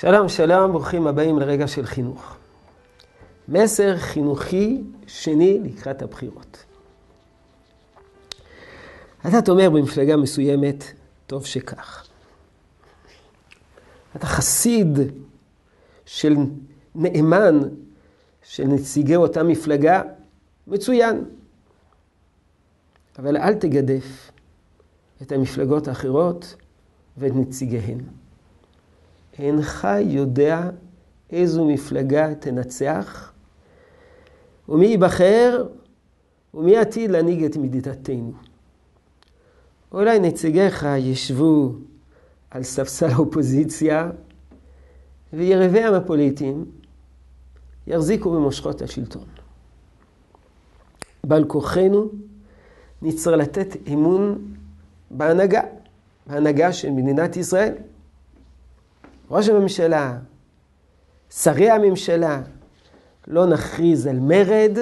שלום, שלום, ברוכים הבאים לרגע של חינוך. מסר חינוכי שני לקראת הבחירות. אתה תאמר במפלגה מסוימת, טוב שכך. אתה חסיד של נאמן של נציגי אותה מפלגה, מצוין. אבל אל תגדף את המפלגות האחרות ואת נציגיהן. אינך יודע איזו מפלגה תנצח, ומי ייבחר, ומי עתיד להנהיג את מדינתנו. אולי נציגיך ישבו על ספסל האופוזיציה, ויריביהם הפוליטיים יחזיקו במושכות השלטון. בעל כוחנו נצטרך לתת אמון בהנהגה, בהנהגה של מדינת ישראל. ראש הממשלה, שרי הממשלה, לא נכריז על מרד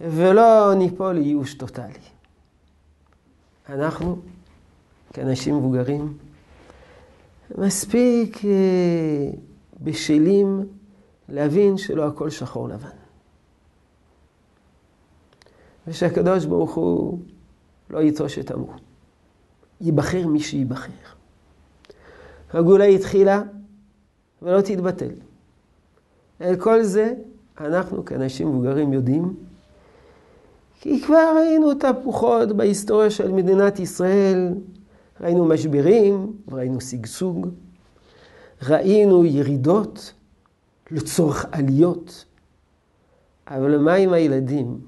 ולא ניפול לייאוש טוטאלי. אנחנו, כאנשים מבוגרים, מספיק אה, בשלים להבין שלא הכל שחור לבן. ושהקדוש ברוך הוא לא יטוש את עמו. ייבחר מי שייבחר. הגאולה התחילה ולא תתבטל. אל כל זה אנחנו כאנשים מבוגרים יודעים, כי כבר ראינו תהפוכות בהיסטוריה של מדינת ישראל, ראינו משברים, ראינו שגשוג, ראינו ירידות לצורך עליות. אבל מה עם הילדים?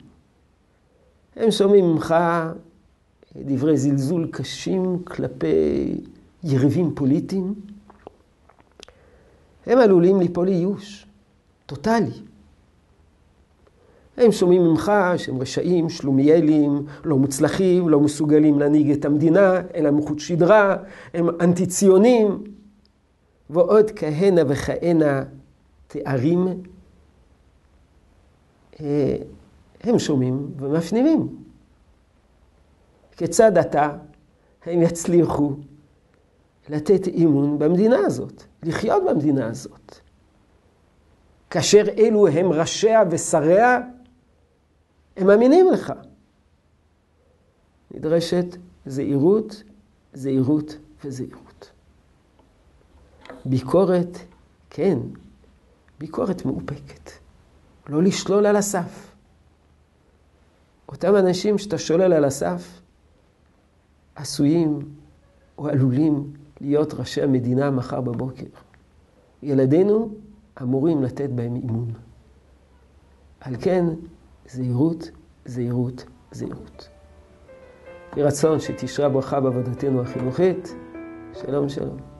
הם שומעים ממך דברי זלזול קשים כלפי יריבים פוליטיים, הם עלולים ליפול לייאוש, טוטאלי. הם שומעים ממך שהם רשעים, שלומיאלים, לא מוצלחים, לא מסוגלים להנהיג את המדינה, אין להם חוט שדרה, הם אנטי ציונים, ועוד כהנה וכהנה תארים. אה, הם שומעים ומפנימים. כיצד אתה, הם יצליחו לתת אמון במדינה הזאת, לחיות במדינה הזאת. כאשר אלו הם ראשיה ושריה, הם מאמינים לך. נדרשת זהירות, זהירות וזהירות. ביקורת, כן, ביקורת מאופקת. לא לשלול על הסף. אותם אנשים שאתה שולל על הסף, עשויים או עלולים להיות ראשי המדינה מחר בבוקר. ילדינו אמורים לתת בהם אימון. על כן, זהירות, זהירות, זהירות. יהי רצון שתשרה ברכה בעבודתנו החינוכית. שלום, שלום.